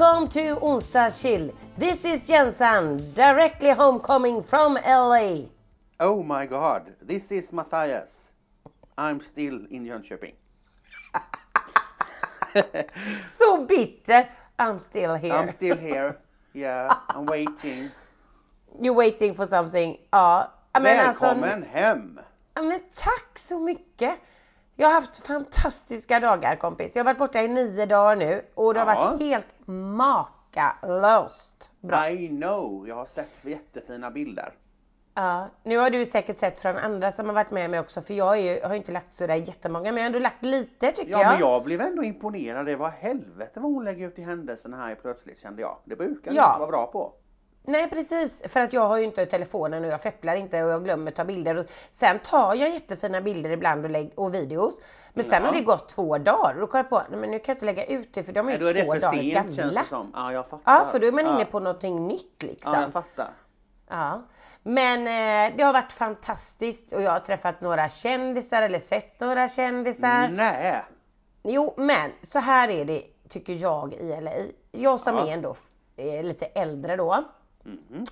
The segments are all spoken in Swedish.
Welcome to onsdagschill. This is Jensan, directly homecoming from LA. Oh my god, this is Matthias. I'm still in Jönköping. Så bitter. I'm still here. I'm still here. Yeah, I'm waiting. You're waiting for something. Ja. Men Välkommen Alltså, hem! men tack så mycket. Jag har haft fantastiska dagar kompis. Jag har varit borta i nio dagar nu och det har Ja. varit helt makalöst bra. I know, jag har sett jättefina bilder. Ja, nu har du säkert sett från andra som har varit med mig också för jag ju, har ju inte lagt sådär jättemånga men jag har ändå lagt lite tycker Ja jag. men jag blev ändå imponerad. Det var helvete vad hon lägger ut i händelserna här plötsligt kände jag. Det brukar Ja. jag inte vara bra på. Nej precis, för att jag har ju inte telefonen och jag fepplar inte och jag glömmer ta bilder. Och sen tar jag jättefina bilder ibland och, lägg, och videos. Men sen Ja. har det gått två dagar och då kom jag på, nej men nu kan jag inte lägga ut det för de är ju då är det två för dagar sent känns gamla. det som. Ja jag fattar. Ja, för då är man ja. inne på någonting nytt liksom. Ja jag fattar. Ja. Men eh, det har varit fantastiskt och jag har träffat några kändisar eller sett några kändisar. Nej. Jo, men så här är det tycker jag i LA. Jag som Ja. är ändå eh, lite äldre då. Mhm.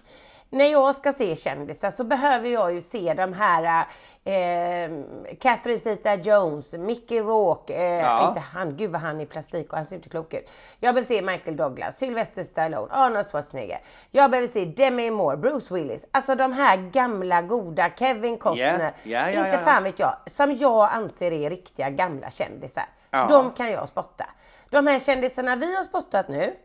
När jag ska se kändisar så behöver jag ju se de här eh, Catherine Zeta-Jones, Mickey Rourke, eh, Ja. inte han, gud vad han är plastik och han ser inte klok ut. Jag vill se Michael Douglas, Sylvester Stallone, Arnold Schwarzenegger. Jag behöver se Demi Moore, Bruce Willis, alltså de här gamla goda, Kevin Costner. Ja, ja, ja, inte fan vet jag, som jag anser är riktiga gamla kändisar. Ja. De kan jag spotta. De här kändisarna vi har spottat nu,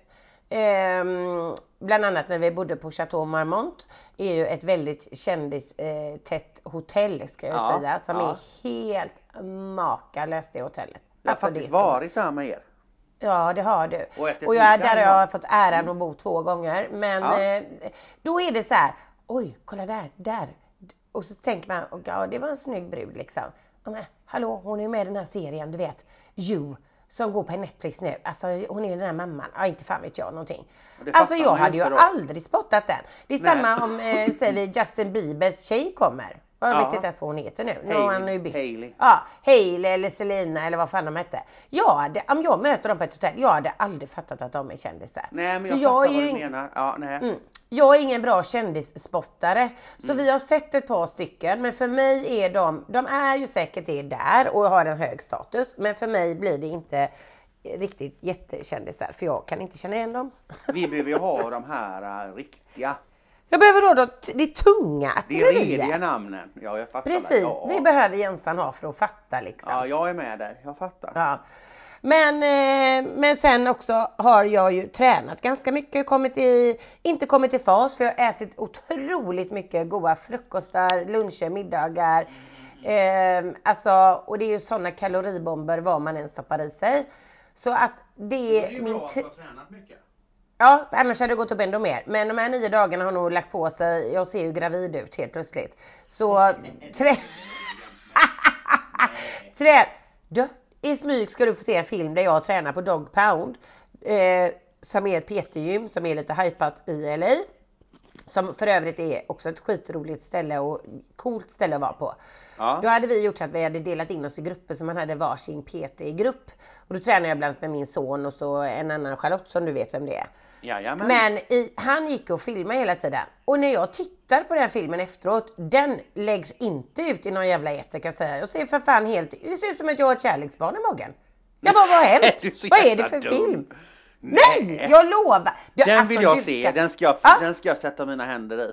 ehm, bland annat när vi bodde på Chateau Marmont, är ju ett väldigt kändistätt eh, tätt hotell ska jag Ja, säga, som ja. är helt makalöst det hotellet. Jag har Alltså, faktiskt varit där med er. Ja det har du. Och Och jag, där har jag fått äran att bo två gånger. Men Ja. eh, då är det så här, oj kolla där, där. Och så tänker man, ja det var en snygg brud liksom. Men, hallå hon är med i den här serien du vet, You. Som går på Netflix nu. Alltså hon är den här mamman. Ja inte fan vet jag någonting. Alltså jag ju hade ju då. aldrig spottat den. Det är Nej. samma om, eh, säger vi Justin Biebers tjej kommer. Jag Ja. vet inte ens vad hon heter nu. Har Hailey. ju bytt. Hailey. Ja, Hailey eller Selina eller vad fan de hette. Jag hade, om jag möter dem på ett hotell, jag hade aldrig fattat att de är kändisar. Nej men Så jag, jag fattar vad du menar. Ja, nej. Mm. Jag är ingen bra kändisspottare. Så Mm. vi har sett ett par stycken men för mig är de, de är ju säkert det där och har en hög status. Men för mig blir det inte riktigt jättekändisar för jag kan inte känna igen dem. Vi behöver ju ha de här äh, riktiga, Jag behöver då, då det tunga de rediga artilleriet. namnen. Ja jag fattar. Precis, Ja. det behöver Jensan ha för att fatta liksom. Ja jag är med dig, jag fattar. Ja. Men, eh, men sen också har jag ju tränat ganska mycket, kommit i, inte kommit i fas för jag har ätit otroligt mycket goda frukostar, luncher, middagar. Eh, alltså, och det är ju sådana kaloribomber vad man än stoppar i sig. Så att det är min t- tränat mycket. Ja, annars hade det gått upp ändå mer. Men de här nio dagarna har nog lagt på sig, jag ser ju gravid ut helt plötsligt. Så trä... trä... Du, I smyg ska du få se en film där jag tränar på Dog Pound. Eh, som är ett PT-gym som är lite hypat i LA. Som för övrigt är också ett skitroligt ställe och coolt ställe att vara på. Ja. Då hade vi gjort så att vi hade delat in oss i grupper så man hade varsin PT-grupp. Och då tränade jag bland annat med min son och så en annan Charlotte som du vet vem det är. Jajamän. Men i, han gick och filmade hela tiden. Och när jag tittar på den filmen efteråt, den läggs inte ut i någon jävla eter kan jag säga. Jag ser för fan helt, det ser ut som att jag har ett kärleksbarn i magen. Jag bara, vad har hänt? Vad är det för dum. film? Nej, jag lovar! Du, Den alltså, vill jag du se, ska- den, ska jag, Ja. den ska jag sätta mina händer i.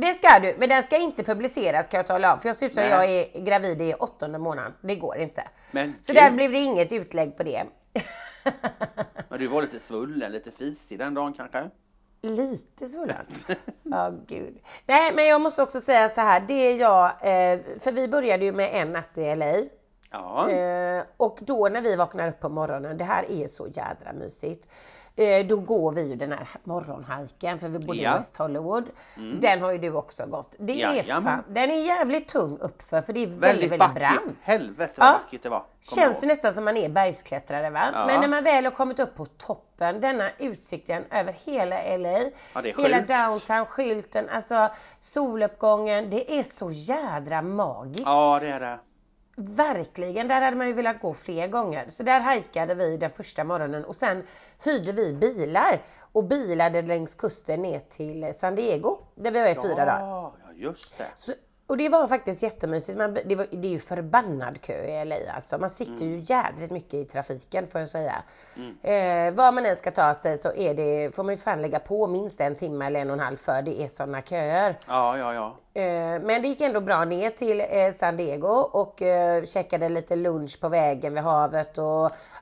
Det ska du, men den ska inte publiceras kan jag tala om. För jag ser ut som jag är gravid i åttonde månaden. Det går inte. Men Så gud. där blev det inget utlägg på det. Men du var lite svullen, lite fisig den dagen kanske? Lite svullen. Ja, gud. Nej, men jag måste också säga så här. Det är jag, eh, för vi började ju med en natt i LA. Ja. Eh, och då när vi vaknar upp på morgonen, det här är så jädra mysigt. Eh, då går vi ju den här morgonhajken för vi Ja. i West Hollywood. Den har ju du också gått. Det är Jajamän. fan, den är jävligt tung uppför för det är väldigt, väldigt väldigt, brant. Helvete vad Ja. det var. Kommer Känns ju nästan som man är bergsklättrare va? Ja. Men när man väl har kommit upp på toppen, denna utsikten över hela LA, Ja, är hela downtown, skylten, alltså soluppgången. Det är så jädra magiskt. Ja det är det. Verkligen, där hade man ju velat gå fler gånger. Så där hajkade vi den första morgonen och sen hyrde vi bilar och bilade längs kusten ner till San Diego där vi var i fyra dagar. Ja, ja, just det. Så, och det var faktiskt jättemysigt. Man, det, var, det är ju förbannad kö i LA alltså. Man sitter ju jävligt mycket i trafiken får jag säga. Eh, var man än ska ta sig så är det, får man ju fan lägga på minst en timme eller en och en halv för det är sådana köer. Ja, ja, ja. Eh, Men det gick ändå bra ner till eh, San Diego och eh, käkade lite lunch på vägen vid havet och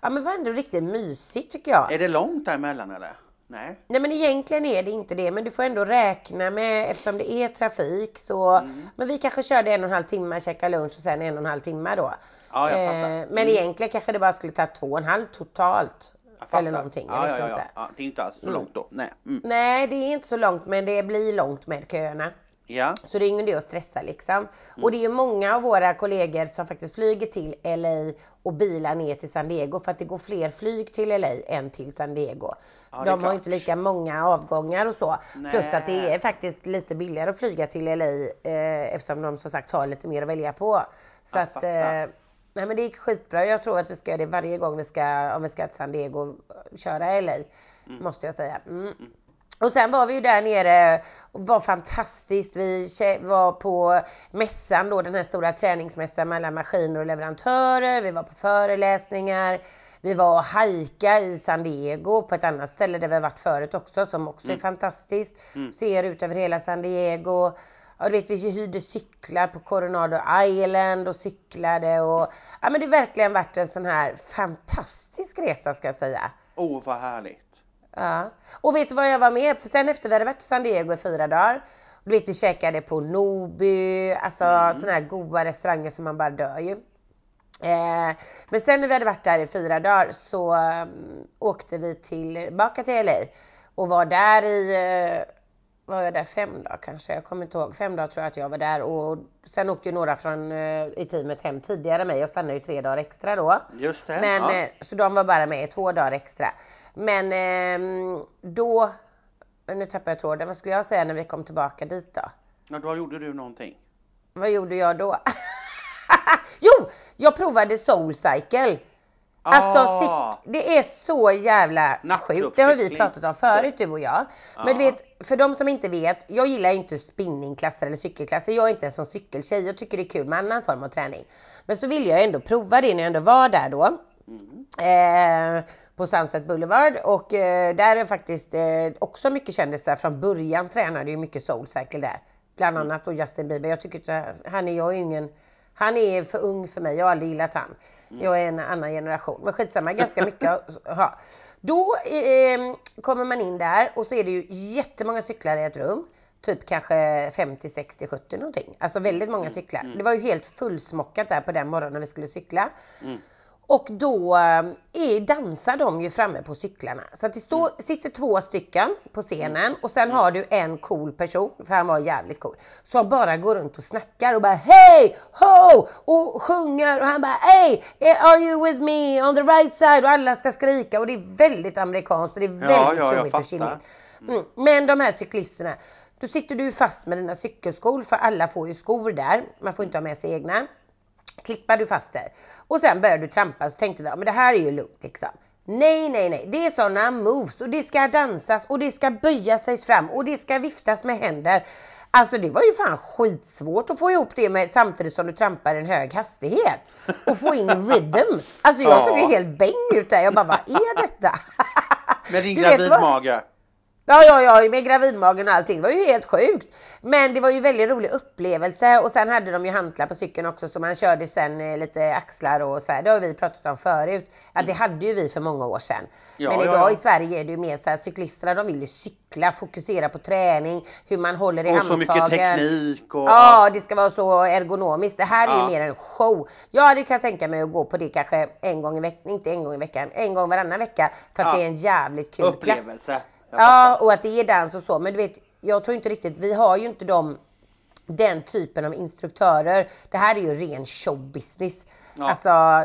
ja men det var ändå riktigt mysigt tycker jag. Är det långt däremellan eller? Nej. Nej men egentligen är det inte det men du får ändå räkna med eftersom det är trafik så Mm. Men vi kanske körde en och en halv timme, käka lunch och sen en och en halv timme då. Ja, jag fattar. Eh, men egentligen kanske det bara skulle ta två och en halv totalt. Eller någonting, jag ja, vet ja, inte. Ja. ja, det är inte alls så långt då. Nej. Mm. Nej det är inte så långt men det blir långt med köerna. Ja. Så det är ingen idé att stressa liksom. Och det är många av våra kollegor som faktiskt flyger till LA och bilar ner till San Diego för att det går fler flyg till LA än till San Diego. Ja, De har klart. inte lika många avgångar och så. Plus att det Nej. är faktiskt lite billigare att flyga till LA eh, eftersom de som sagt har lite mer att välja på. Så att eh, Nej men det gick skitbra. Jag tror att vi ska göra det varje gång vi ska, om vi ska till San Diego köra LA. Måste jag säga. Mm. Och sen var vi ju där nere och var fantastiskt. Vi var på mässan då, den här stora träningsmässan mellan maskiner och leverantörer. Vi var på föreläsningar. Vi var och hajka i San Diego på ett annat ställe där vi har varit förut också som också är fantastiskt. Ser ut över hela San Diego. Ja, vet, vi hyrde cyklar på Coronado Island och cyklade och ja men det har verkligen varit en sån här fantastisk resa ska jag säga. Oh, vad härligt. Ja. Och vet du vad jag var med? För sen efter vi hade varit i San Diego i fyra dagar. Du vet vi käkade på Nobu, alltså sådana här goda restauranger som man bara dör ju. Eh, men sen när vi hade varit där i fyra dagar så um, åkte vi tillbaka till LA och var där i, eh, var jag där fem dagar kanske? Jag kommer inte ihåg. Fem dagar tror jag att jag var där och sen åkte ju några från eh, i teamet hem tidigare mig och stannade ju tre dagar extra då. Just det. Men, ja. eh, så de var bara med i två dagar extra. Men ehm, då, nu tappar jag tråden, vad skulle jag säga när vi kom tillbaka dit då? ja, då gjorde du någonting. Vad gjorde jag då? jo! Jag provade Soulcycle. Alltså Ah. sitt, det är så jävla sjukt. Det har vi pratat om förut du och jag. Men du Ja. vet, för de som inte vet, jag gillar inte spinningklasser eller cykelklasser. Jag är inte en sån cykelstjej. Jag tycker det är kul med annan form av träning. Men så ville jag ändå prova det när jag ändå var där då. Eh, på Sunset Boulevard och eh, där är faktiskt eh, också mycket kändisar. Från början tränade ju mycket Soulcycle där. Bland annat då Justin Bieber. Jag tycker inte, han är jag är ingen, han är för ung för mig. Jag har aldrig gillat han. Jag är en annan generation. Men skitsamma, ganska mycket. ha. Då eh, kommer man in där och så är det ju jättemånga cyklar i ett rum. Typ kanske 50, 60, 70 någonting. Alltså väldigt många cyklar. Det var ju helt fullsmockat där på den morgonen vi skulle cykla. Och då eh, är, dansar de ju framme på cyklarna. Så att det står, sitter två stycken på scenen och sen har du en cool person, för han var jävligt cool, som bara går runt och snackar och bara hej, ho! Och sjunger och han bara hey, are you with me on the right side? Och alla ska skrika och det är väldigt amerikanskt och det är väldigt ja, jag tjommigt och fattar. tjimmigt. Mm. Men de här cyklisterna, då sitter du fast med dina cykelskor för alla får ju skor där. Man får inte ha med sig egna. Klippar du fast där. Och sen börjar du trampa så tänkte vi, ja, men det här är ju lugnt liksom. Nej, nej, nej. Det är sådana moves och det ska dansas och det ska böja sig fram och det ska viftas med händer. Alltså det var ju fan skitsvårt att få ihop det med, samtidigt som du trampar en hög hastighet. Och få in rhythm. Alltså jag Ja. såg ju helt bäng ut där. Jag bara, vad är detta? Med din gravidmage. Ja, ja, ja, med gravidmagen och allting. Det var ju helt sjukt. Men det var ju väldigt rolig upplevelse och sen hade de ju hantlar på cykeln också så man körde sen eh, lite axlar och så här. Det har vi pratat om förut. Att det hade ju vi för många år sedan. Mm. Ja, Men ja, idag ja. i Sverige är det ju mer så här, cyklisterna de vill ju cykla, fokusera på träning, hur man håller i Och så handtagen. mycket teknik och... Ja, det ska vara så ergonomiskt. Det här är Ja. ju mer en show. Jag hade kan tänka mig att gå på det kanske en gång i veckan, inte en gång i veckan, en gång varannan vecka. För att Ja. det är en jävligt kul klass. Upplevelse. Jag Ja, och att det är dans och så. Men du vet, jag tror inte riktigt, vi har ju inte de, den typen av instruktörer. Det här är ju ren showbusiness. Ja. Alltså,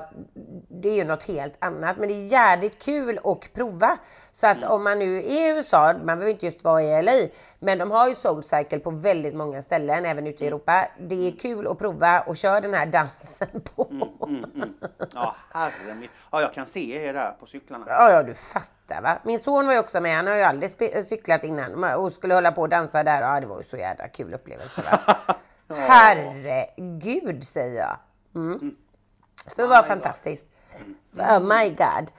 det är ju något helt annat. Men det är jävligt kul att prova. Så att Mm. om man nu är i USA, man behöver inte just vara i LA, men de har ju Soulcycle på väldigt många ställen, även ute i Mm. Europa. Det är kul att prova och köra den här dansen på. Mm. Mm, mm. Ja, herre min. Ja, jag kan se er där på cyklarna. Ja, ja, du fattar va. Min son var ju också med. Han har ju aldrig cyklat innan och skulle hålla på och dansa där. Ja, det var ju så jävla kul upplevelse va. Ja. Herregud säger jag. Mm. Så det var God. fantastiskt. Oh my god.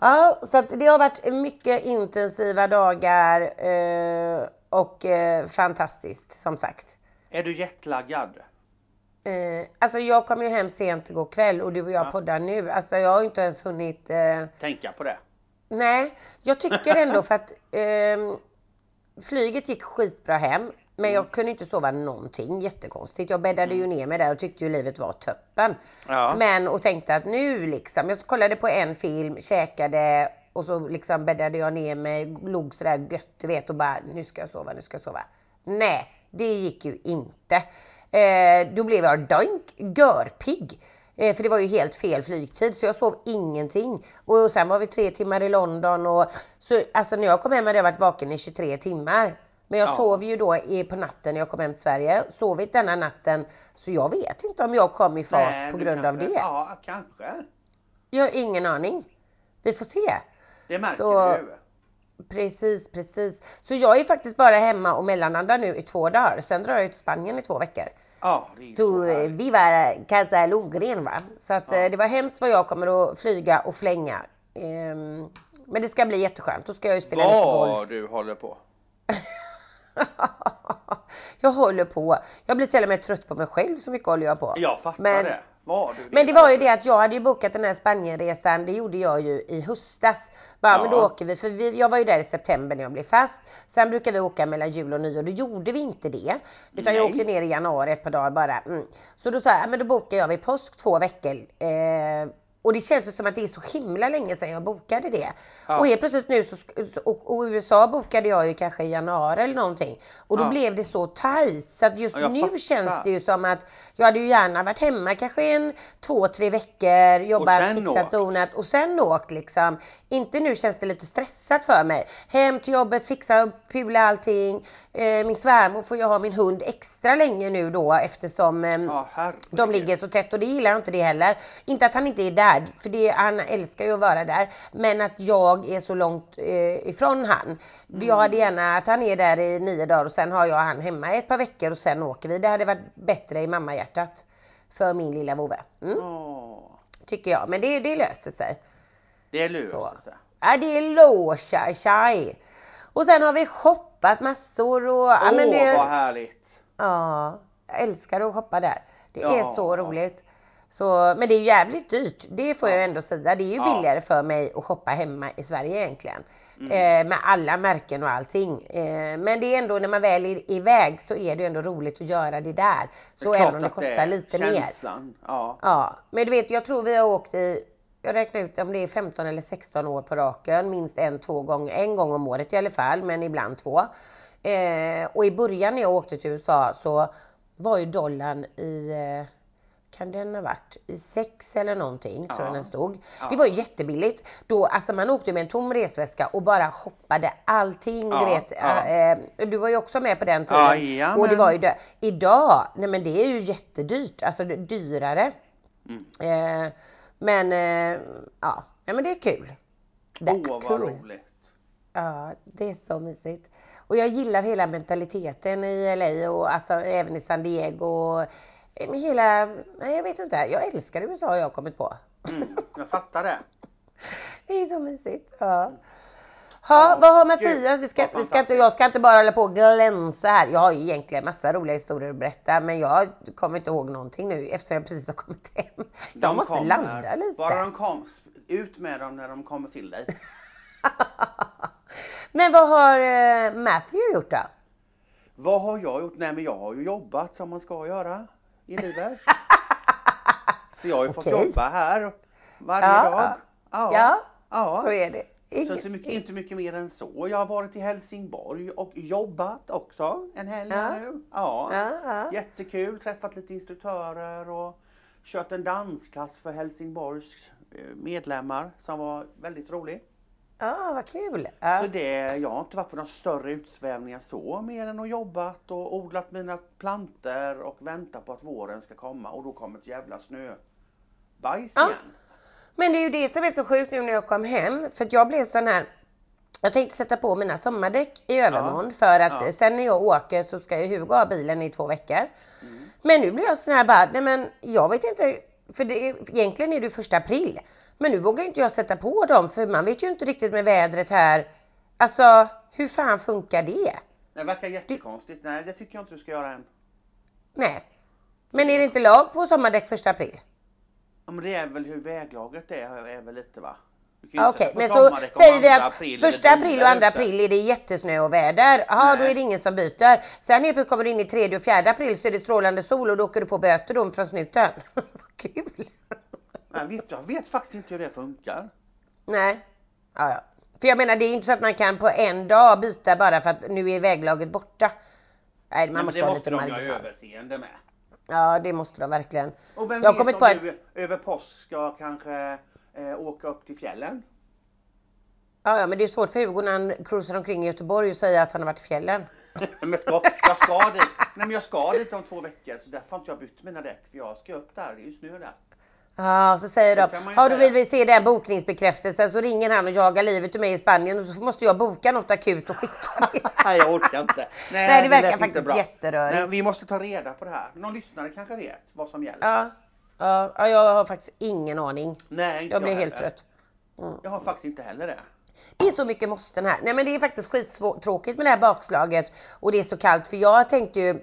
Ja, så att det har varit mycket intensiva dagar eh, och eh, fantastiskt som sagt. Är du jetlaggad? Eh, alltså jag kom ju hem sent igår kväll och du och jag Ja. poddar nu. Alltså jag har inte ens hunnit eh, Tänka på det. Nej, jag tycker ändå för att ehm, flyget gick skitbra hem. Men jag kunde inte sova någonting, jättekonstigt. Jag bäddade ju ner mig där och tyckte ju livet var toppen. Ja. Men och tänkte att nu liksom, jag kollade på en film, käkade och så liksom bäddade jag ner mig, låg sådär gött du vet och bara nu ska jag sova, nu ska jag sova. Nej, det gick ju inte. Eh, då blev jag doink, görpigg. Eh, för det var ju helt fel flygtid så jag sov ingenting. Och sen var vi tre timmar i London och så alltså när jag kom hem hade jag varit vaken i 23 timmar. Men jag Ja. sov ju då i, på natten när jag kom hem till Sverige. Sovit denna natten. Så jag vet inte om jag kom i fas Nej, på grund av det. Ja, kanske. Jag har ingen aning. Vi får se. Det märker Så- du. Precis, precis. Så jag är faktiskt bara hemma och mellanlandar nu i två dagar. Sen drar jag till Spanien i två veckor. Ja, det är Så härligt. vi var Casa Lundgren va. Så att Ja. eh, det var hemskt vad jag kommer att flyga och flänga. Ehm, men det ska bli jätteskönt. Då ska jag ju spela lite Vad golf. du håller på. jag håller på. Jag blir till och med trött på mig själv så mycket håller jag på. Jag fattar Men- det. Vad du Men det var ju det att jag hade ju bokat den här Spanienresan, det gjorde jag ju i höstas. Bara, Ja. men då åker vi, för vi, jag var ju där i september när jag blev fast. Sen brukar vi åka mellan jul och nyår, då gjorde vi inte det. Utan jag Nej. åkte ner i januari ett par dagar bara. Mm. Så då sa jag, men då bokar jag vid påsk två veckor. Eh, och det känns som att det är så himla länge sedan jag bokade det. Ja. Och helt plötsligt nu så, och, och USA bokade jag ju kanske i januari eller någonting. Och då Ja. blev det så tajt så att just Ja, nu fattar. känns det ju som att jag hade ju gärna varit hemma kanske en två, tre veckor, jobbat, fixat, donat och sen åkt liksom. Inte nu känns det lite stressat för mig. Hem till jobbet, fixa pula allting. Eh, min svärmor får ju ha min hund extra länge nu då eftersom herregud. de ligger så tätt och det gillar jag inte det heller. Inte att han inte är där, för det, han älskar ju att vara där. Men att jag är så långt eh, ifrån han. Jag hade gärna att han är där i nio dagar och sen har jag han hemma i ett par veckor och sen åker vi. Det hade varit bättre i mammahjärtat. För min lilla vovve. Mm, Åh, tycker jag. Men det, det löser sig. det löser Så. sig. Ja, det låser sig. Och sen har vi shoppat massor och... ja, Åh, men det, vad härligt. Ja, jag älskar att shoppa där. Det Ja. är så roligt. Så, men det är jävligt dyrt. Det får jag Ja. ändå säga. Det är ju billigare för mig att shoppa hemma i Sverige egentligen. Mm. Eh, med alla märken och allting. Eh, men det är ändå när man väl är iväg så är det ändå roligt att göra det där. Så är även om det kostar är lite mer. känslan. Ja. Ja, men du vet jag tror vi har åkt i jag räknar ut om det är 15 eller 16 år på raken, minst en, två gånger, en gång om året i alla fall, men ibland två. Eh, och i början när jag åkte till USA så var ju dollarn i, eh, kan den ha varit, i sex eller någonting tror jag Ja. den stod. Ja. Det var ju jättebilligt. Då, alltså man åkte med en tom resväska och bara shoppade allting, du Ja, vet. ja. Eh, du var ju också med på den tiden. Och det var ju det. Idag, nej men det är ju jättedyrt, alltså dyrare. Mm. Eh, men eh, ja, ja, men det är kul. Åh, vad kul. roligt. Ja, det är så mysigt. Och jag gillar hela mentaliteten i LA och alltså även i San Diego. Och, med hela, nej jag vet inte, jag älskar USA har jag kommit på. Mm, jag fattar det. Det är så mysigt. Ja. Ha, vad har Mattias? Vi ska, vi ska inte, jag ska inte bara hålla på och glänsa här. Jag har ju egentligen massa roliga historier att berätta men jag kommer inte ihåg någonting nu eftersom jag precis har kommit hem. Jag De måste kommer. landa lite. Bara de kom, ut med dem när de kommer till dig. Men vad har eh, Matthew gjort då? Vad har jag gjort? Nej men jag har ju jobbat som man ska göra i livet. Så jag har ju fått Okej. jobba här varje Ja, dag. Ja. Ja, ja. så är det. Så inte mycket, inte mycket mer än så. Jag har varit i Helsingborg och jobbat också en helg Ja. här nu. Ja. Ja, ja. Jättekul, träffat lite instruktörer och kört en dansklass för Helsingborgs eh, medlemmar som var väldigt rolig. Ja, vad kul. Ja. Så det, jag har inte varit på några större utsvävningar så, mer än att jobbat och odlat mina planter och väntat på att våren ska komma och då kommer ett jävla snö bajs Ja. igen. Men det är ju det som är så sjukt nu när jag kom hem. För att jag blev sån här. Jag tänkte sätta på mina sommardäck i övermorgon för att Ja. sen när jag åker så ska ju Hugo ha bilen i två veckor. Mm. Men nu blir jag sån här bara, nej men jag vet inte, för det, egentligen är det första april. Men nu vågar inte jag sätta på dem för man vet ju inte riktigt med vädret här. Alltså hur fan funkar det? Det verkar jättekonstigt. Nej, det tycker jag inte du ska göra än. Nej. Men är det inte lag på sommardäck första april? Ja, men det är väl hur väglaget är, är väl lite va? Okej, på men så säger vi att april första april och andra april är det jättesnö och väder. Ja, då är det ingen som byter. Sen helt plötsligt kommer du in i tredje och fjärde april så är det strålande sol och då åker du på böter då från snuten. Vad kul! Jag vet, jag vet faktiskt inte hur det funkar. Nej. Ja, ja. För jag menar det är inte så att man kan på en dag byta bara för att nu är väglaget borta. Nej, man Nej, måste det ha måste lite de ha överseende med. Ja, det måste de verkligen. Och vem Jag vet kommit om på du över påsk ska kanske eh, åka upp till fjällen? Ja, ja, men det är svårt för Hugo när han cruisar omkring i Göteborg och säger att han har varit i fjällen. men ska, jag ska dit. Nej men jag ska dit om två veckor så därför har inte jag bytt mina däck för jag ska upp där, det är ju snö där. Ja, och så säger Det de, ja då vill vi se den bokningsbekräftelsen så ringer han och jagar livet ur mig i Spanien och så måste jag boka något akut och skicka det. Nej jag orkar inte. Nej, det verkar lät inte faktiskt jätterörigt. Nej, vi måste ta reda på det här. Någon lyssnare kanske vet vad som gäller? Ja, ja, ja, jag har faktiskt ingen aning. Nej, inte Jag blir helt heller. trött. Mm. Jag har faktiskt inte heller det. Det är så mycket måsten här. Nej men det är faktiskt skittråkigt med det här bakslaget och det är så kallt för jag tänkte ju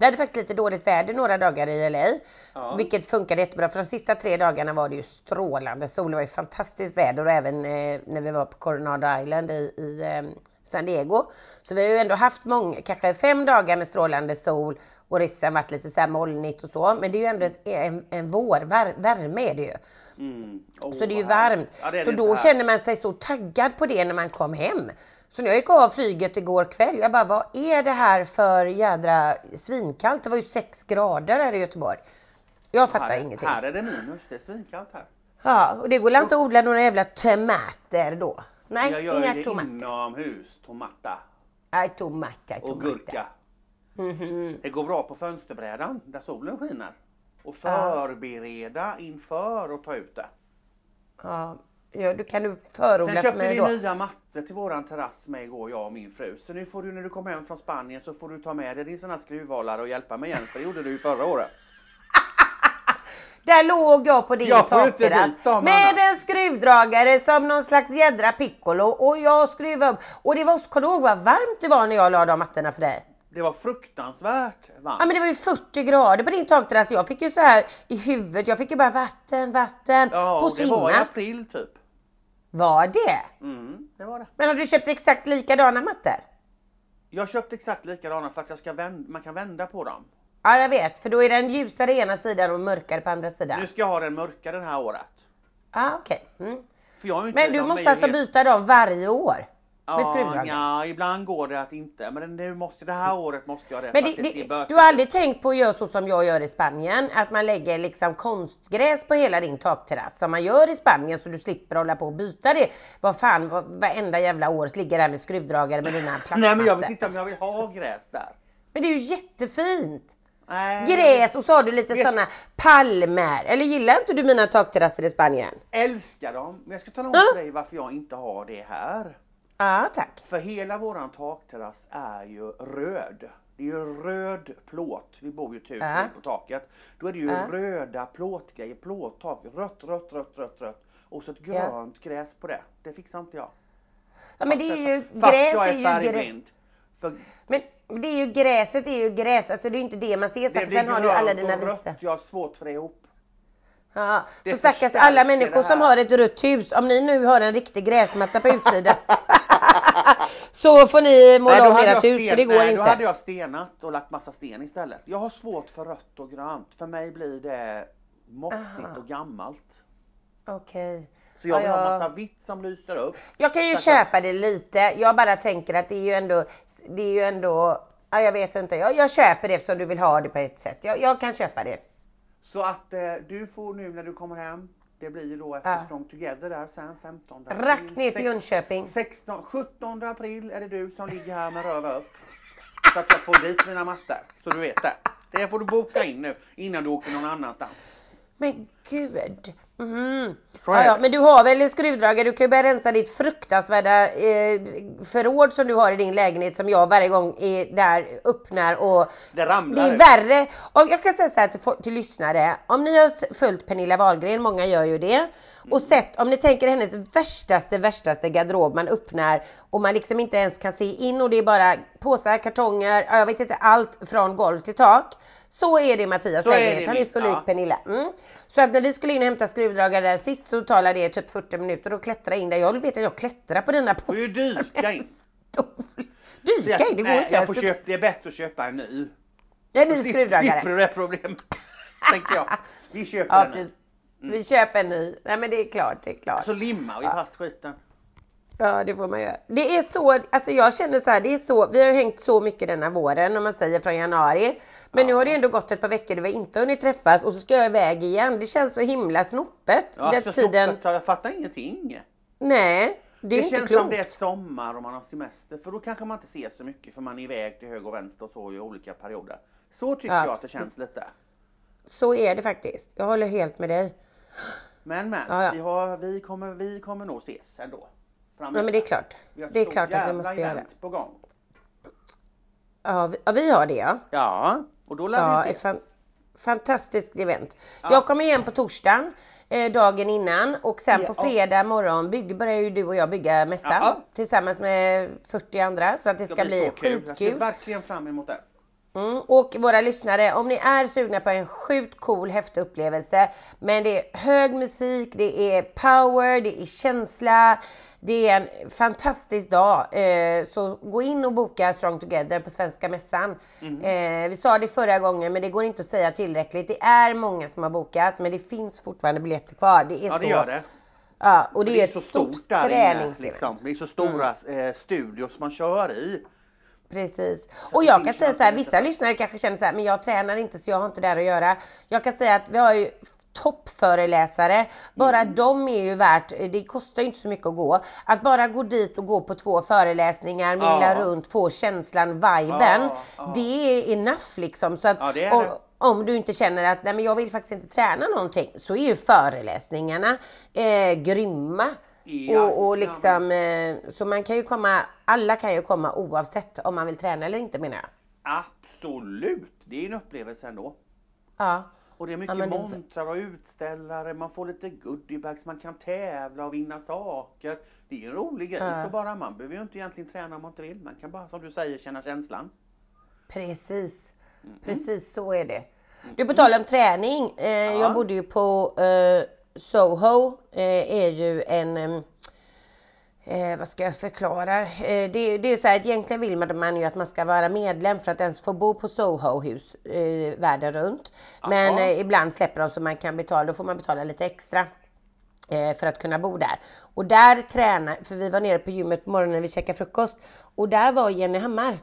vi hade faktiskt lite dåligt väder några dagar i LA. Ja. Vilket funkade jättebra för de sista tre dagarna var det ju strålande sol. Det var ju fantastiskt väder och även eh, när vi var på Coronado Island i, i eh, San Diego. Så vi har ju ändå haft många, kanske fem dagar med strålande sol och resten varit lite så här molnigt och så. Men det är ju ändå ett, en, en vår, vär, värme är det ju. Mm. Åh, Så det är ju varmt. Ja, är så då här. känner man sig så taggad på det när man kom hem. Så när jag gick av flyget igår kväll, jag bara vad är det här för jädra svinkallt? Det var ju 6 grader här i Göteborg. Jag fattar här, ingenting. Här är det minus, det är svinkallt här. Ja, och det går inte att odla några jävla tomater då? Nej, jag gör inga det tomater. inomhus, tomata Nej, tomater, och tomater. gurka. Mhm. Det går bra på fönsterbrädan där solen skiner. Och förbereda inför och ta ut det. Ja, ja, då kan du Sen förodla för köpte mig vi då. nya mattor till våran terrass med igår, jag och min fru. Så nu får du när du kommer hem från Spanien så får du ta med dig din sån här skruvhållare och hjälpa mig igen. För det gjorde du ju förra året. Där låg jag på din Jag takterrass med en skruvdragare som någon slags jädra piccolo och jag skruvade upp. Och det var, kommer du ihåg vad varmt det var när jag la de mattorna för dig? Det var fruktansvärt Ja varmt. men det var ju 40 grader på din takterrass. Jag fick ju så här i huvudet, jag fick ju bara vatten, vatten Ja, på och det var i svimma. april typ. Var det? Mm, det var det. Men har du köpt exakt likadana mattor? Jag köpte exakt likadana för att jag ska vända, man kan vända på dem. Ja jag vet, för då är den ljusare ena sidan och mörkare på andra sidan. Nu ska jag ha den mörka den här året. Ja okej. Mm. Jag har ju inte, Men du måste alltså helt- byta dem varje år? Med Ja, skruvdragare? ja, ibland går det att inte. Men nu måste, det här året måste jag det. Men det, det, bökigt du har aldrig tänkt på att göra så som jag gör i Spanien? Att man lägger liksom konstgräs på hela din takterrass som man gör i Spanien så du slipper hålla på och byta det. Vad fan, vad, varenda jävla år ligger där med skruvdragare med dina plastmattor. Nej men jag vet inte om jag vill ha gräs där. Men det är ju jättefint! Nej, Gräs och så har du lite Vet- sådana palmer. Eller gillar inte du mina takterrasser i Spanien? Älskar dem. Men jag ska tala om för dig varför jag inte har det här. Ja, tack. För hela våran takterrass är ju röd. Det är ju röd plåt. Vi bor ju typ Ja. på taket. Då är det ju Ja. röda plåtgrejer, plåttak. Rött, rött, rött, rött, rött. Och så ett Ja. grönt gräs på det. Det fixar inte jag. Ja, men det är ju, Fast gräs jag är ju gräs. För Men det är ju gräset är ju gräs, alltså det är inte det man ser. det blir sen har du alla dina och rött. vita. Jag har svårt för det ihop. Ja, Det så stackars alla människor som har ett rött hus, om ni nu har en riktig gräsmatta på utsidan så får ni måla om ert hus för det går nej, Då hade inte. jag stenat och lagt massa sten istället. Jag har svårt för rött och grönt. För mig blir det mossigt och gammalt. Okej. Så jag Ja, vill ha massa vitt som lyser upp. Jag kan ju tack. köpa det lite, jag bara tänker att det är ju ändå, det är ju ändå, ja, jag vet inte, jag, jag köper det eftersom du vill ha det på ett sätt. Jag, jag kan köpa det. Så att eh, du får nu när du kommer hem, det blir ju då efter Ja. Strong Together där sen 15 april. Rakt ner till Jönköping. 16, 17 april är det du som ligger här med röva upp. Så att jag får dit mina mattor. Så du vet det. Det får du boka in nu innan du åker någon annanstans. Men gud. Så Ja, ja, men du har väl en skruvdragare, du kan ju börja rensa ditt fruktansvärda eh, förråd som du har i din lägenhet som jag varje gång är där öppnar och Det ramlar det är värre. Och jag kan säga så här till, till lyssnare, om ni har följt Pernilla Wahlgren, många gör ju det, och Mm. sett, om ni tänker hennes värstaste, värstaste garderob man öppnar och man liksom inte ens kan se in och det är bara påsar, kartonger, ja, jag vet inte, allt från golv till tak. Så är det Mattias Så är det lägenhet, han är så lik ja. Pernilla. Mm. Så att när vi skulle in och hämta skruvdragare där sist så talade det typ 40 minuter och klättra in där. Jag vet att jag klättrar på dina får ju dyka in. Dyka in? Det går inte. jag får köpa, det är bättre att köpa en ny. En ny skruvdragare. Slipper du det problemet. Tänkte jag. Vi köper Ja, en ny. precis. Vi köper en ny. Nej men det är klart, det är klart. Så limmar vi fast skiten. Ja det får man göra. Det är så, alltså jag känner så här, det är så, vi har hängt så mycket denna våren om man säger från januari. Men nu Ja. har det ändå gått ett par veckor där vi inte hunnit träffas och så ska jag iväg igen. Det känns så himla snopet. Ja, den så tiden, stoppet, så jag fattar ingenting. nej det är Det, inte känns klokt. som det är sommar och man har semester för då kanske man inte ser så mycket för man är iväg till höger och vänster och så i olika perioder. Så tycker Ja, jag att det känns lite. Så är det faktiskt. Jag håller helt med dig. Men men, Ja, ja. Vi, har, vi, kommer, vi kommer nog ses ändå. Ja men det är klart. Det är klart att vi måste göra. event på gång. Ja vi, ja, vi har det ja. Ja, och då lär Ja, vi ett ses. fan, fantastiskt event. Ja. Jag kommer igen på torsdagen, eh, dagen innan och sen Ja. på fredag morgon bygg, börjar ju du och jag bygga mässan Ja. tillsammans med 40 andra så att det ska, bli så kul. Jag ser skitkul. verkligen fram emot det. Mm. Och våra lyssnare, om ni är sugna på en sjukt cool häftig upplevelse men det är hög musik, det är power, det är känsla, det är en fantastisk dag. Eh, så gå in och boka Strong Together på Svenska Mässan. Mm. Eh, vi sa det förra gången men det går inte att säga tillräckligt. Det är många som har bokat men det finns fortfarande biljetter kvar. Det är Ja så. det gör det. Ja, och det, är ett så stort, inne, träningsevent. liksom. Det är så stora Mm. eh, studios man kör i. Precis. Så Och det jag kan säga så här, vissa lyssnare kanske känner så här, men jag tränar inte så jag har inte där att göra. Jag kan säga att vi har ju toppföreläsare. Bara Mm. de är ju värt, det kostar ju inte så mycket att gå. Att bara gå dit och gå på två föreläsningar, mingla Ja. runt, få känslan, viben. Ja, ja. Det är enough liksom. Så att Ja, det är om, det. om du inte känner att nej men jag vill faktiskt inte träna någonting så är ju föreläsningarna eh, grymma. Ja, och, och liksom, eh, så man kan ju komma, alla kan ju komma oavsett om man vill träna eller inte menar jag. Absolut, det är en upplevelse ändå. Ja. Och det är mycket det- montrar och utställare, man får lite goodiebags, man kan tävla och vinna saker. Det är en rolig grej, Ja. så bara man behöver ju inte egentligen träna om man inte vill. Man kan bara, som du säger, känna känslan. Precis, Mm. precis så är det. Du på tal om träning, eh, Ja. jag bodde ju på eh, Soho, eh, är ju en Eh, vad ska jag förklara? Eh, det, det är ju så här att egentligen vill man, ju att man ska vara medlem för att ens få bo på Soho-hus eh, världen runt. Men eh, ibland släpper de så man kan betala, då får man betala lite extra. eh, För att kunna bo där. Och där tränar, för vi var nere på gymmet på morgonen när vi käkade frukost. Och där var Jenny Hammar.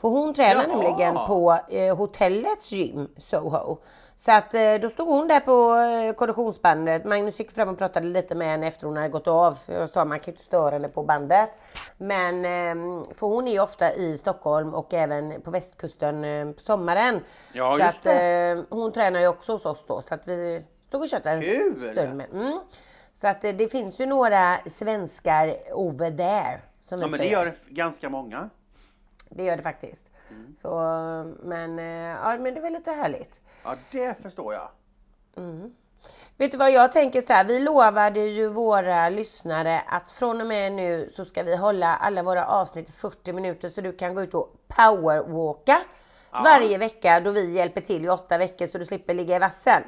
För hon tränar Jaha. nämligen på eh, hotellets gym, Soho. Så att eh, då stod hon där på eh, konditionsbandet. Magnus gick fram och pratade lite med henne efter hon hade gått av. Jag sa man kan inte störa henne på bandet. Men eh, för hon är ju ofta i Stockholm och även på västkusten eh, på sommaren. Ja, så just att eh, hon tränar ju också hos oss då. Så att vi stod och köttade en stund med. Mm. Så att eh, det finns ju några svenskar over there. Som Ja men det säger. gör det ganska många. Det gör det faktiskt. Mm. Så, men, eh, ja, men det är väl lite härligt. Ja det förstår jag. Mm. Vet du vad jag tänker så här, vi lovade ju våra lyssnare att från och med nu så ska vi hålla alla våra avsnitt i 40 minuter så du kan gå ut och powerwalka Ja. varje vecka då vi hjälper till i åtta veckor så du slipper ligga i vassen.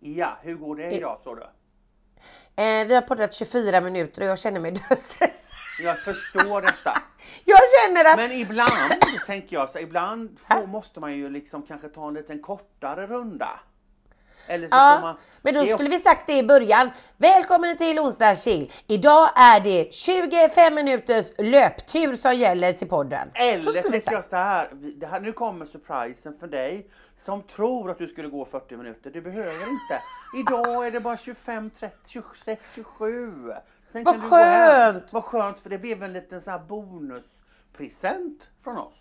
Ja, hur går det idag så du? Eh, vi har poddat 24 minuter och jag känner mig dödsstressad. Jag förstår detta. Jag känner att Men ibland tänker jag så ibland får, måste man ju liksom kanske ta en liten kortare runda. Eller så får Ja, man, men då skulle vi sagt det i början. Välkommen till onsdagschill. Idag är det 25 minuters löptur som gäller till podden. Eller tänker jag så här, det här, nu kommer surprisen för dig som tror att du skulle gå 40 minuter. Du behöver inte. Idag är det bara 25, 30, 26, 27. Sen Vad skönt! Vad skönt för det blev en liten så här bonuspresent från oss.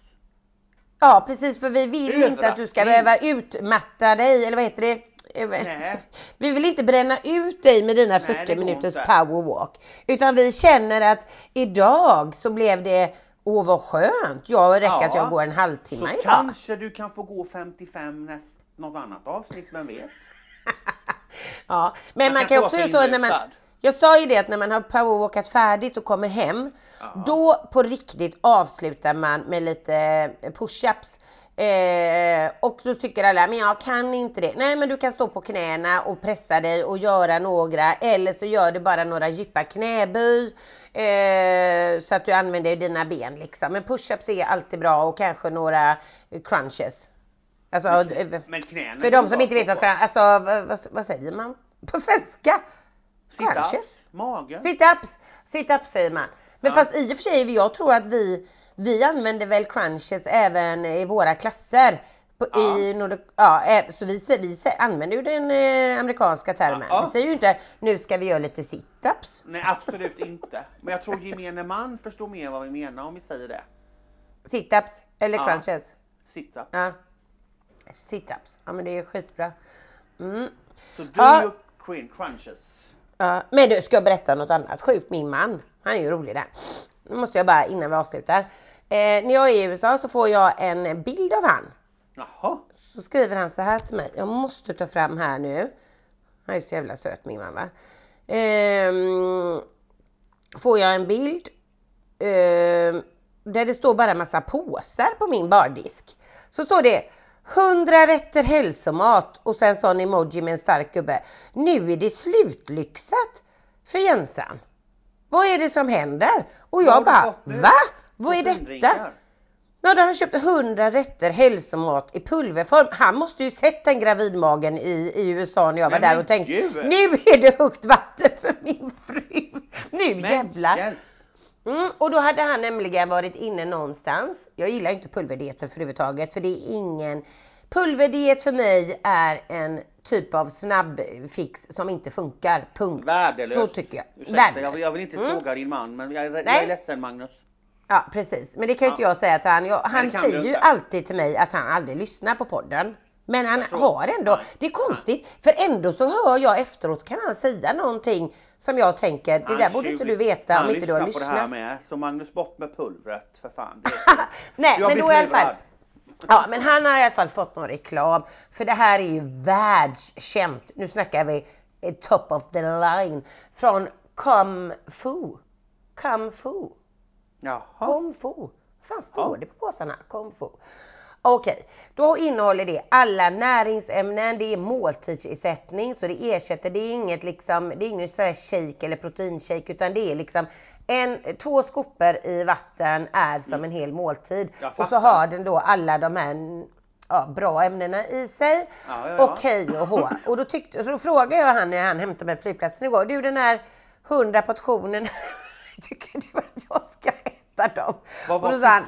Ja precis för vi vill inte att du ska behöva utmatta dig eller vad heter det? Nej. Vi vill inte bränna ut dig med dina Nej, 40 det går minuters inte. powerwalk. Utan vi känner att idag så blev det, åh vad skönt, jag räcker Ja. att jag går en halvtimme Så idag. kanske du kan få gå 55 näst, något annat avsnitt, vem vet? Ja, men Man man kan kan också göra så när man. Jag sa ju det att när man har powerwalkat färdigt och kommer hem, Ja. då på riktigt avslutar man med lite push-ups. Eh, och då tycker alla, men jag kan inte det. Nej men du kan stå på knäna och pressa dig och göra några eller så gör du bara några djupa knäböj. Eh, så att du använder dina ben liksom. Men push-ups är alltid bra och kanske några crunches. Alltså, eh, Men knäna för de som inte vet vad på. crunch, alltså vad, vad, vad säger man på svenska? Crunches. magen. Sit-ups, sit-ups säger man. Men Ja. fast i och för sig, jag tror att vi, vi använder väl crunches även i våra klasser. På, Ja. i, Nord- ja, så vi, vi använder ju den eh, amerikanska termen. Ja. Vi säger ju inte nu ska vi göra lite sit-ups. Nej absolut inte. Men jag tror gemene man förstår mer vad vi menar om vi säger det. Sit-ups eller Ja. crunches. Sit-up. Ja. Sit-ups, ja men det är skitbra. Mm. Så do Ja. your crunches. Ja, men du, ska jag berätta något annat sjukt? Min man, han är ju rolig där. Nu måste jag bara innan vi avslutar. Eh, när jag är i USA så får jag en bild av han. Jaha. Så skriver han så här till mig. Jag måste ta fram här nu. Han är så jävla söt min man va. Ehm, får jag en bild. ehm, där det står bara massa påsar på min bardisk. Så står det 100 rätter hälsomat och sen sån emoji med en stark gubbe. Nu är det slutlyxat för Jensan. Vad är det som händer? Och jag bara, va? Vad är detta? Ja, då han köpt 100 rätter hälsomat i pulverform. Han måste ju sett den gravidmagen i, i USA när jag var Nej, där men och tänkte nu är det högt vatten för min fru. Nu Men jävlar. hjälp. Mm, och då hade han nämligen varit inne någonstans. Jag gillar inte pulverdieter överhuvudtaget för det är ingen Pulverdiet för mig är en typ av snabbfix som inte funkar. Punkt. Värdelös. Så tycker jag. Ursäkta, Värdelös. jag, vill- jag vill inte Mm. såga din man men jag, är- jag är ledsen Magnus. Ja precis, men det kan ju inte Ja. jag säga till han. Jag, han säger ju inte. alltid till mig att han aldrig lyssnar på podden. Men han har ändå, Nej. det är konstigt för ändå så hör jag efteråt kan han säga någonting som jag tänker, det Han där borde inte du veta han om inte du har lyssnar på det här lyssnat. med. Så Magnus bort med pulvret för fan. Nej men då i alla fall. Ja men han har i alla fall fått någon reklam. För det här är ju världskänt. Nu snackar vi eh, top of the line. Från Kung Fu. Kung Fu. Jaha. Kung Fu. Vad fan står Ja. det på påsarna? Kung Fu. Okej, då innehåller det alla näringsämnen, det är måltidsersättning så det ersätter, det är inget liksom, det är ingen sån här shake eller proteinshake utan det är liksom en, två skopor i vatten är som en hel måltid. Mm. Och så har den då alla de här ja, bra ämnena i sig. Ja, ja, ja. Och hej och hå. Och då, tyckte, då frågade jag han när han hämtade mig på flygplatsen igår. Du den här 100 portionen, tycker du att jag ska äta dem? Vad och var då sa han?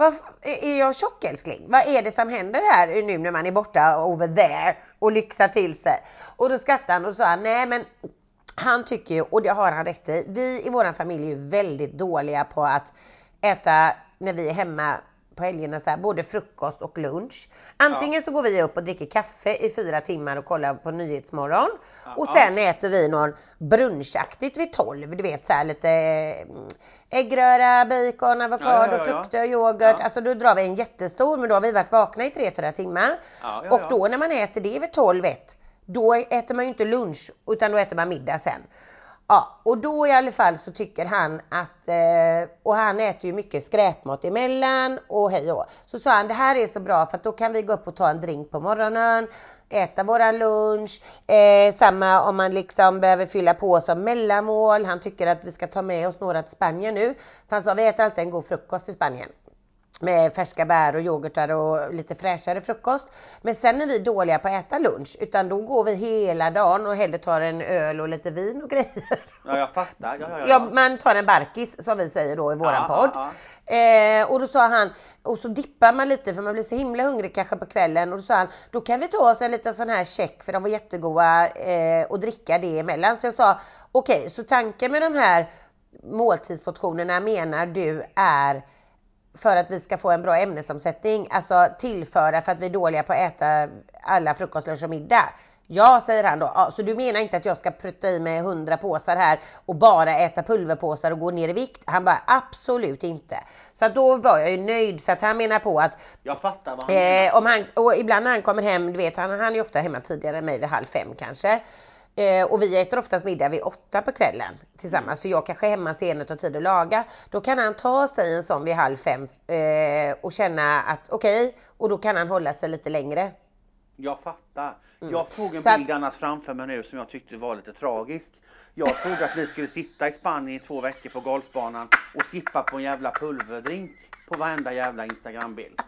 Vad, är jag tjock älskling? Vad är det som händer här nu när man är borta over there och lyxar till sig? Och då skrattade han och sa nej men han tycker ju, och det har han rätt i, vi i våran familj är ju väldigt dåliga på att äta när vi är hemma på helgerna så här, både frukost och lunch. Antingen så går vi upp och dricker kaffe i fyra timmar och kollar på Nyhetsmorgon. Och Ja. sen äter vi någon brunchaktigt vid 12, du vet så här lite mm, äggröra, bacon, avokado, Ja, ja, ja, ja. frukter, yoghurt. Ja. Alltså då drar vi en jättestor, men då har vi varit vakna i 3-4 timmar. Ja, ja, och ja. då när man äter det vid 12 ett, då äter man ju inte lunch utan då äter man middag sen. Ja, och då i alla fall så tycker han att, eh, och han äter ju mycket skräpmat emellan och hej och Så sa han det här är så bra för att då kan vi gå upp och ta en drink på morgonen, äta våran lunch, eh, samma om man liksom behöver fylla på som mellanmål. Han tycker att vi ska ta med oss några till Spanien nu. För han sa vi äter alltid en god frukost i Spanien med färska bär och yoghurtar och lite fräschare frukost. Men sen är vi dåliga på att äta lunch utan då går vi hela dagen och hellre tar en öl och lite vin och grejer. Ja jag fattar. Ja, ja, ja. Ja, man tar en barkis som vi säger då i våran Ja, podd. ja, Eh, och då sa han, och så dippar man lite för man blir så himla hungrig kanske på kvällen och då sa han, då kan vi ta oss en liten sån här check för de var jättegoda eh, och dricka det emellan. Så jag sa, okej, så tanken med de här måltidsportionerna menar du är för att vi ska få en bra ämnesomsättning, alltså tillföra för att vi är dåliga på att äta alla frukost, lunch och middag. Ja, säger han då. Ja, så du menar inte att jag ska prutta i mig 100 påsar här och bara äta pulverpåsar och gå ner i vikt? Han bara absolut inte. Så att då var jag ju nöjd så att han menar på att Jag fattar vad han menar. Eh, om han, och ibland när han kommer hem, du vet han, han är ju ofta hemma tidigare än mig vid halv fem kanske. Eh, och vi äter oftast middag vid åtta på kvällen tillsammans för jag kanske är hemma senare och tar tid att laga. Då kan han ta sig en sån vid halv fem eh, och känna att okej, och då kan han hålla sig lite längre. Jag fattar. Jag såg en Mm. Så att- bild annars framför mig nu som jag tyckte var lite tragisk. Jag trodde att vi skulle sitta i Spanien i två veckor på golfbanan och sippa på en jävla pulverdrink på varenda jävla Instagrambild.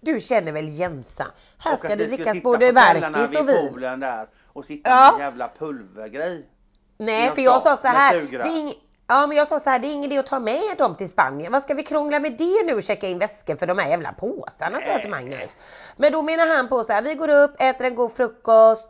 Du känner väl Jensa? Här Och ska att det drickas både Verkis och vin. där och sitta Ja. med en jävla pulvergrej. Nej, för jag sa, så här. Det är ing... Ja, men jag sa så här, det är ingen idé att ta med dem till Spanien. Vad ska vi krångla med det nu och checka in väskor för de här jävla påsarna, sa jag till Magnus. Men då menar han på så här, vi går upp, äter en god frukost,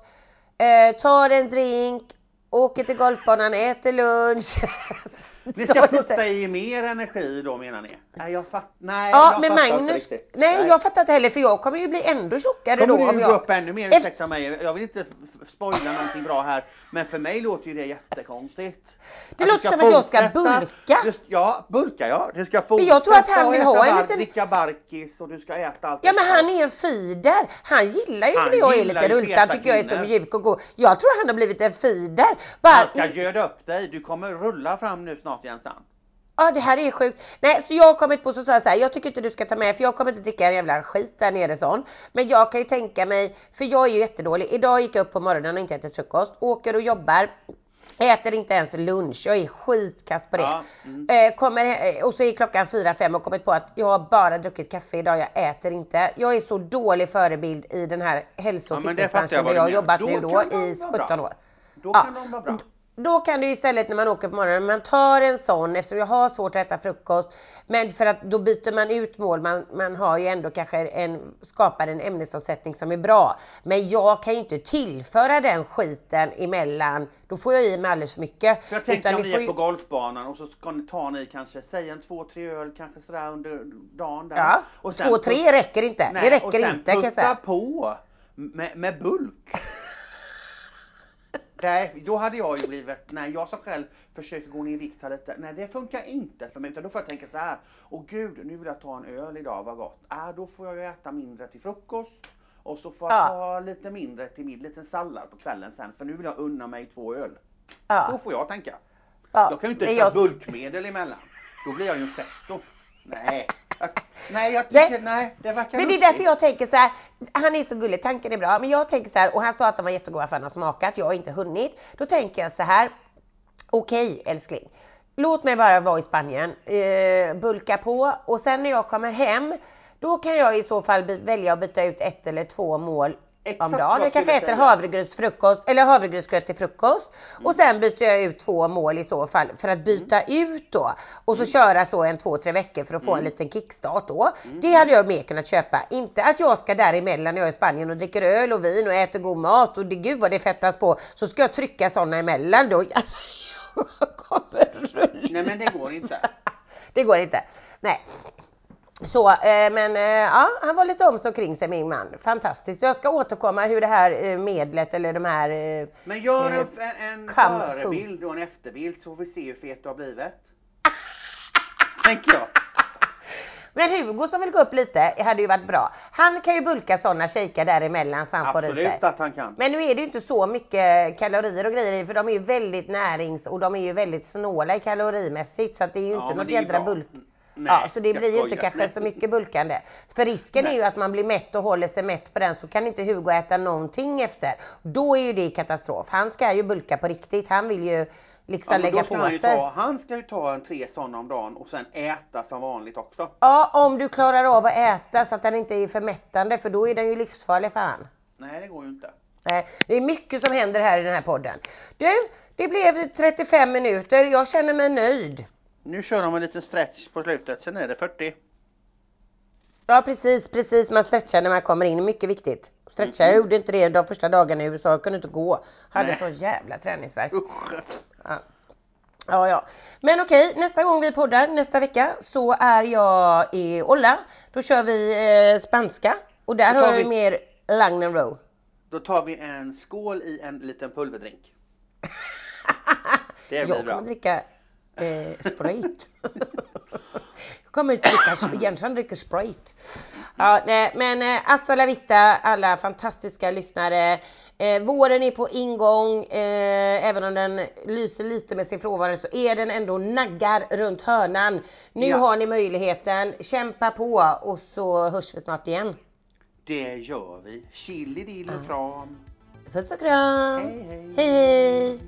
eh, tar en drink, åker till golfbanan, äter lunch. Ni ska putta i mer energi då menar ni? Nej, jag fatt... Nej, Ja, jag men fattar inte Magnus, riktigt. nej jag fattar inte heller för jag kommer ju bli ändå tjockare då. Kommer om du jag... gå upp ännu mer, ursäkta mig, jag vill inte spoila någonting bra här, men för mig låter ju det jättekonstigt. Det Att låter som att jag ska bulka. Du, ja, bulka ja. Du ska fortsätta Men jag tror att han vill ha en liten- dricka barkis och du ska äta allt Ja men han är en feeder. Han gillar ju Han när jag är lite runtad, feta tycker jag är så mjuk och god. Jag tror han har blivit en feeder. Bara, Han ska göda upp dig, du kommer rulla fram nu snart Jensan. Ja det här är sjukt. Nej så jag har kommit på så så här, jag tycker inte du ska ta med för jag kommer inte dricka en jävla skit där nere sån. Men jag kan ju tänka mig, för jag är ju jättedålig. Idag gick jag upp på morgonen och inte ätit frukost, åker och jobbar. Äter inte ens lunch, jag är skitkass på det. Ja, mm. Eh, kommer, eh, och så är klockan 4-5 och kommit på att jag har bara druckit kaffe idag, jag äter inte. Jag är så dålig förebild i den här hälso och Ja, fitnessbranschen där jag har jobbat Då nu då i vara bra. 17 år. Då Ja. kan de vara bra. Då kan du istället när man åker på morgonen, man tar en sån eftersom jag har svårt att äta frukost. Men för att då byter man ut mål, man, man har ju ändå kanske en, skapar en ämnesomsättning som är bra. Men jag kan ju inte tillföra den skiten emellan, då får jag i mig alldeles för mycket. För jag tänker om ni är ju- på golfbanan och så ska ni ta ni kanske, säg en två, tre öl kanske sådär under dagen där. Ja, Och sen två, tre räcker inte. Nej, det räcker och sen inte kan jag säga. på med, med bulk. Nej, då hade jag ju blivit, när jag som själv försöker gå ner i vikt lite, nej det funkar inte för mig utan då får jag tänka så här, åh gud nu vill jag ta en öl idag, vad gott. Äh, då får jag ju äta mindre till frukost och så får jag Ja. ta lite mindre till middag, lite sallad på kvällen sen för nu vill jag unna mig två öl. Ja, får jag tänka. ja. Jag kan ju inte ta jag- bulkmedel emellan. Då blir jag ju en fetto. Nej, jag, nej jag tycker, nej det verkar Men det är därför jag tänker så här. Han är så gullig, tanken är bra. Men jag tänker så här, och han sa att de var jättegoda för han har smakat. Jag har inte hunnit. Då tänker jag så här. Okej älskling. Låt mig bara vara i Spanien, eh, bulka på och sen när jag kommer hem då kan jag i så fall välja att byta ut ett eller två mål Exakt om dagen. jag kanske äter havregrynsfrukost eller havregrynsgröt till frukost Mm. och sen byter jag ut två mål i så fall för att byta ut då och Mm. så köra så en två, tre veckor för att få en liten kickstart då. Mm. Det hade jag mer kunnat köpa. Inte att jag ska däremellan när jag är i Spanien och dricker öl och vin och äter god mat och det, gud vad det fettas på så ska jag trycka sådana emellan då. Alltså, jag kommer rulla. Nej men det går inte. Det går inte. Nej. Så, eh, men eh, ja, han var lite om så kring sig min man. Fantastiskt. Jag ska återkomma hur det här eh, medlet eller de här eh, Men gör Eh, en, en förebild och en efterbild så får vi se hur fet du har blivit. Tänker jag. Men Hugo som vill gå upp lite hade ju varit bra. Han kan ju bulka sådana shejkar däremellan så han får i sig. Absolut att han kan. Men nu är det ju inte så mycket kalorier och grejer i för de är ju väldigt närings och de är ju väldigt snåla i kalorimässigt så att det är ju Ja, inte något jädra bulk. Nej, ja, så det blir ju inte kanske Nej. så mycket bulkande. För risken är Nej. ju att man blir mätt och håller sig mätt på den så kan inte Hugo äta någonting efter. Då är ju det katastrof. Han ska ju bulka på riktigt. Han vill ju liksom Ja, lägga på han, sig. ta, han ska ju ta en tre sådana om dagen och sen äta som vanligt också. Ja, om du klarar av att äta så att den inte är för mättande för då är den ju livsfarlig för han. Nej det går ju inte. Nej, det är mycket som händer här i den här podden. Du, det blev 35 minuter. Jag känner mig nöjd. Nu kör de en liten stretch på slutet, sen är det 40. Ja, precis, precis. Man stretchar när man kommer in. Mycket viktigt. Stretcha, jag gjorde inte det de första dagarna i USA. Jag kunde inte gå. Hade Nej. så jävla träningsvärk. Ja. Ja, ja. Men okej, nästa gång vi poddar nästa vecka så är jag i Olla. Då kör vi eh, spanska och där har jag vi- mer and Row. Då tar vi en skål i en liten pulverdrink. Det blir jag bra. kommer dricka eh, Sprite. jag kommer dricka, Jensson dricker Sprite. Ja, nej, men eh, hasta la vista alla fantastiska lyssnare. Eh, våren är på ingång, eh, även om den lyser lite med sin frånvaro så är den ändå naggar runt hörnan. Nu Ja. har ni möjligheten, kämpa på och så hörs vi snart igen. Det gör vi. Chili dill och kram. Puss och kram! Hej, hej. hej.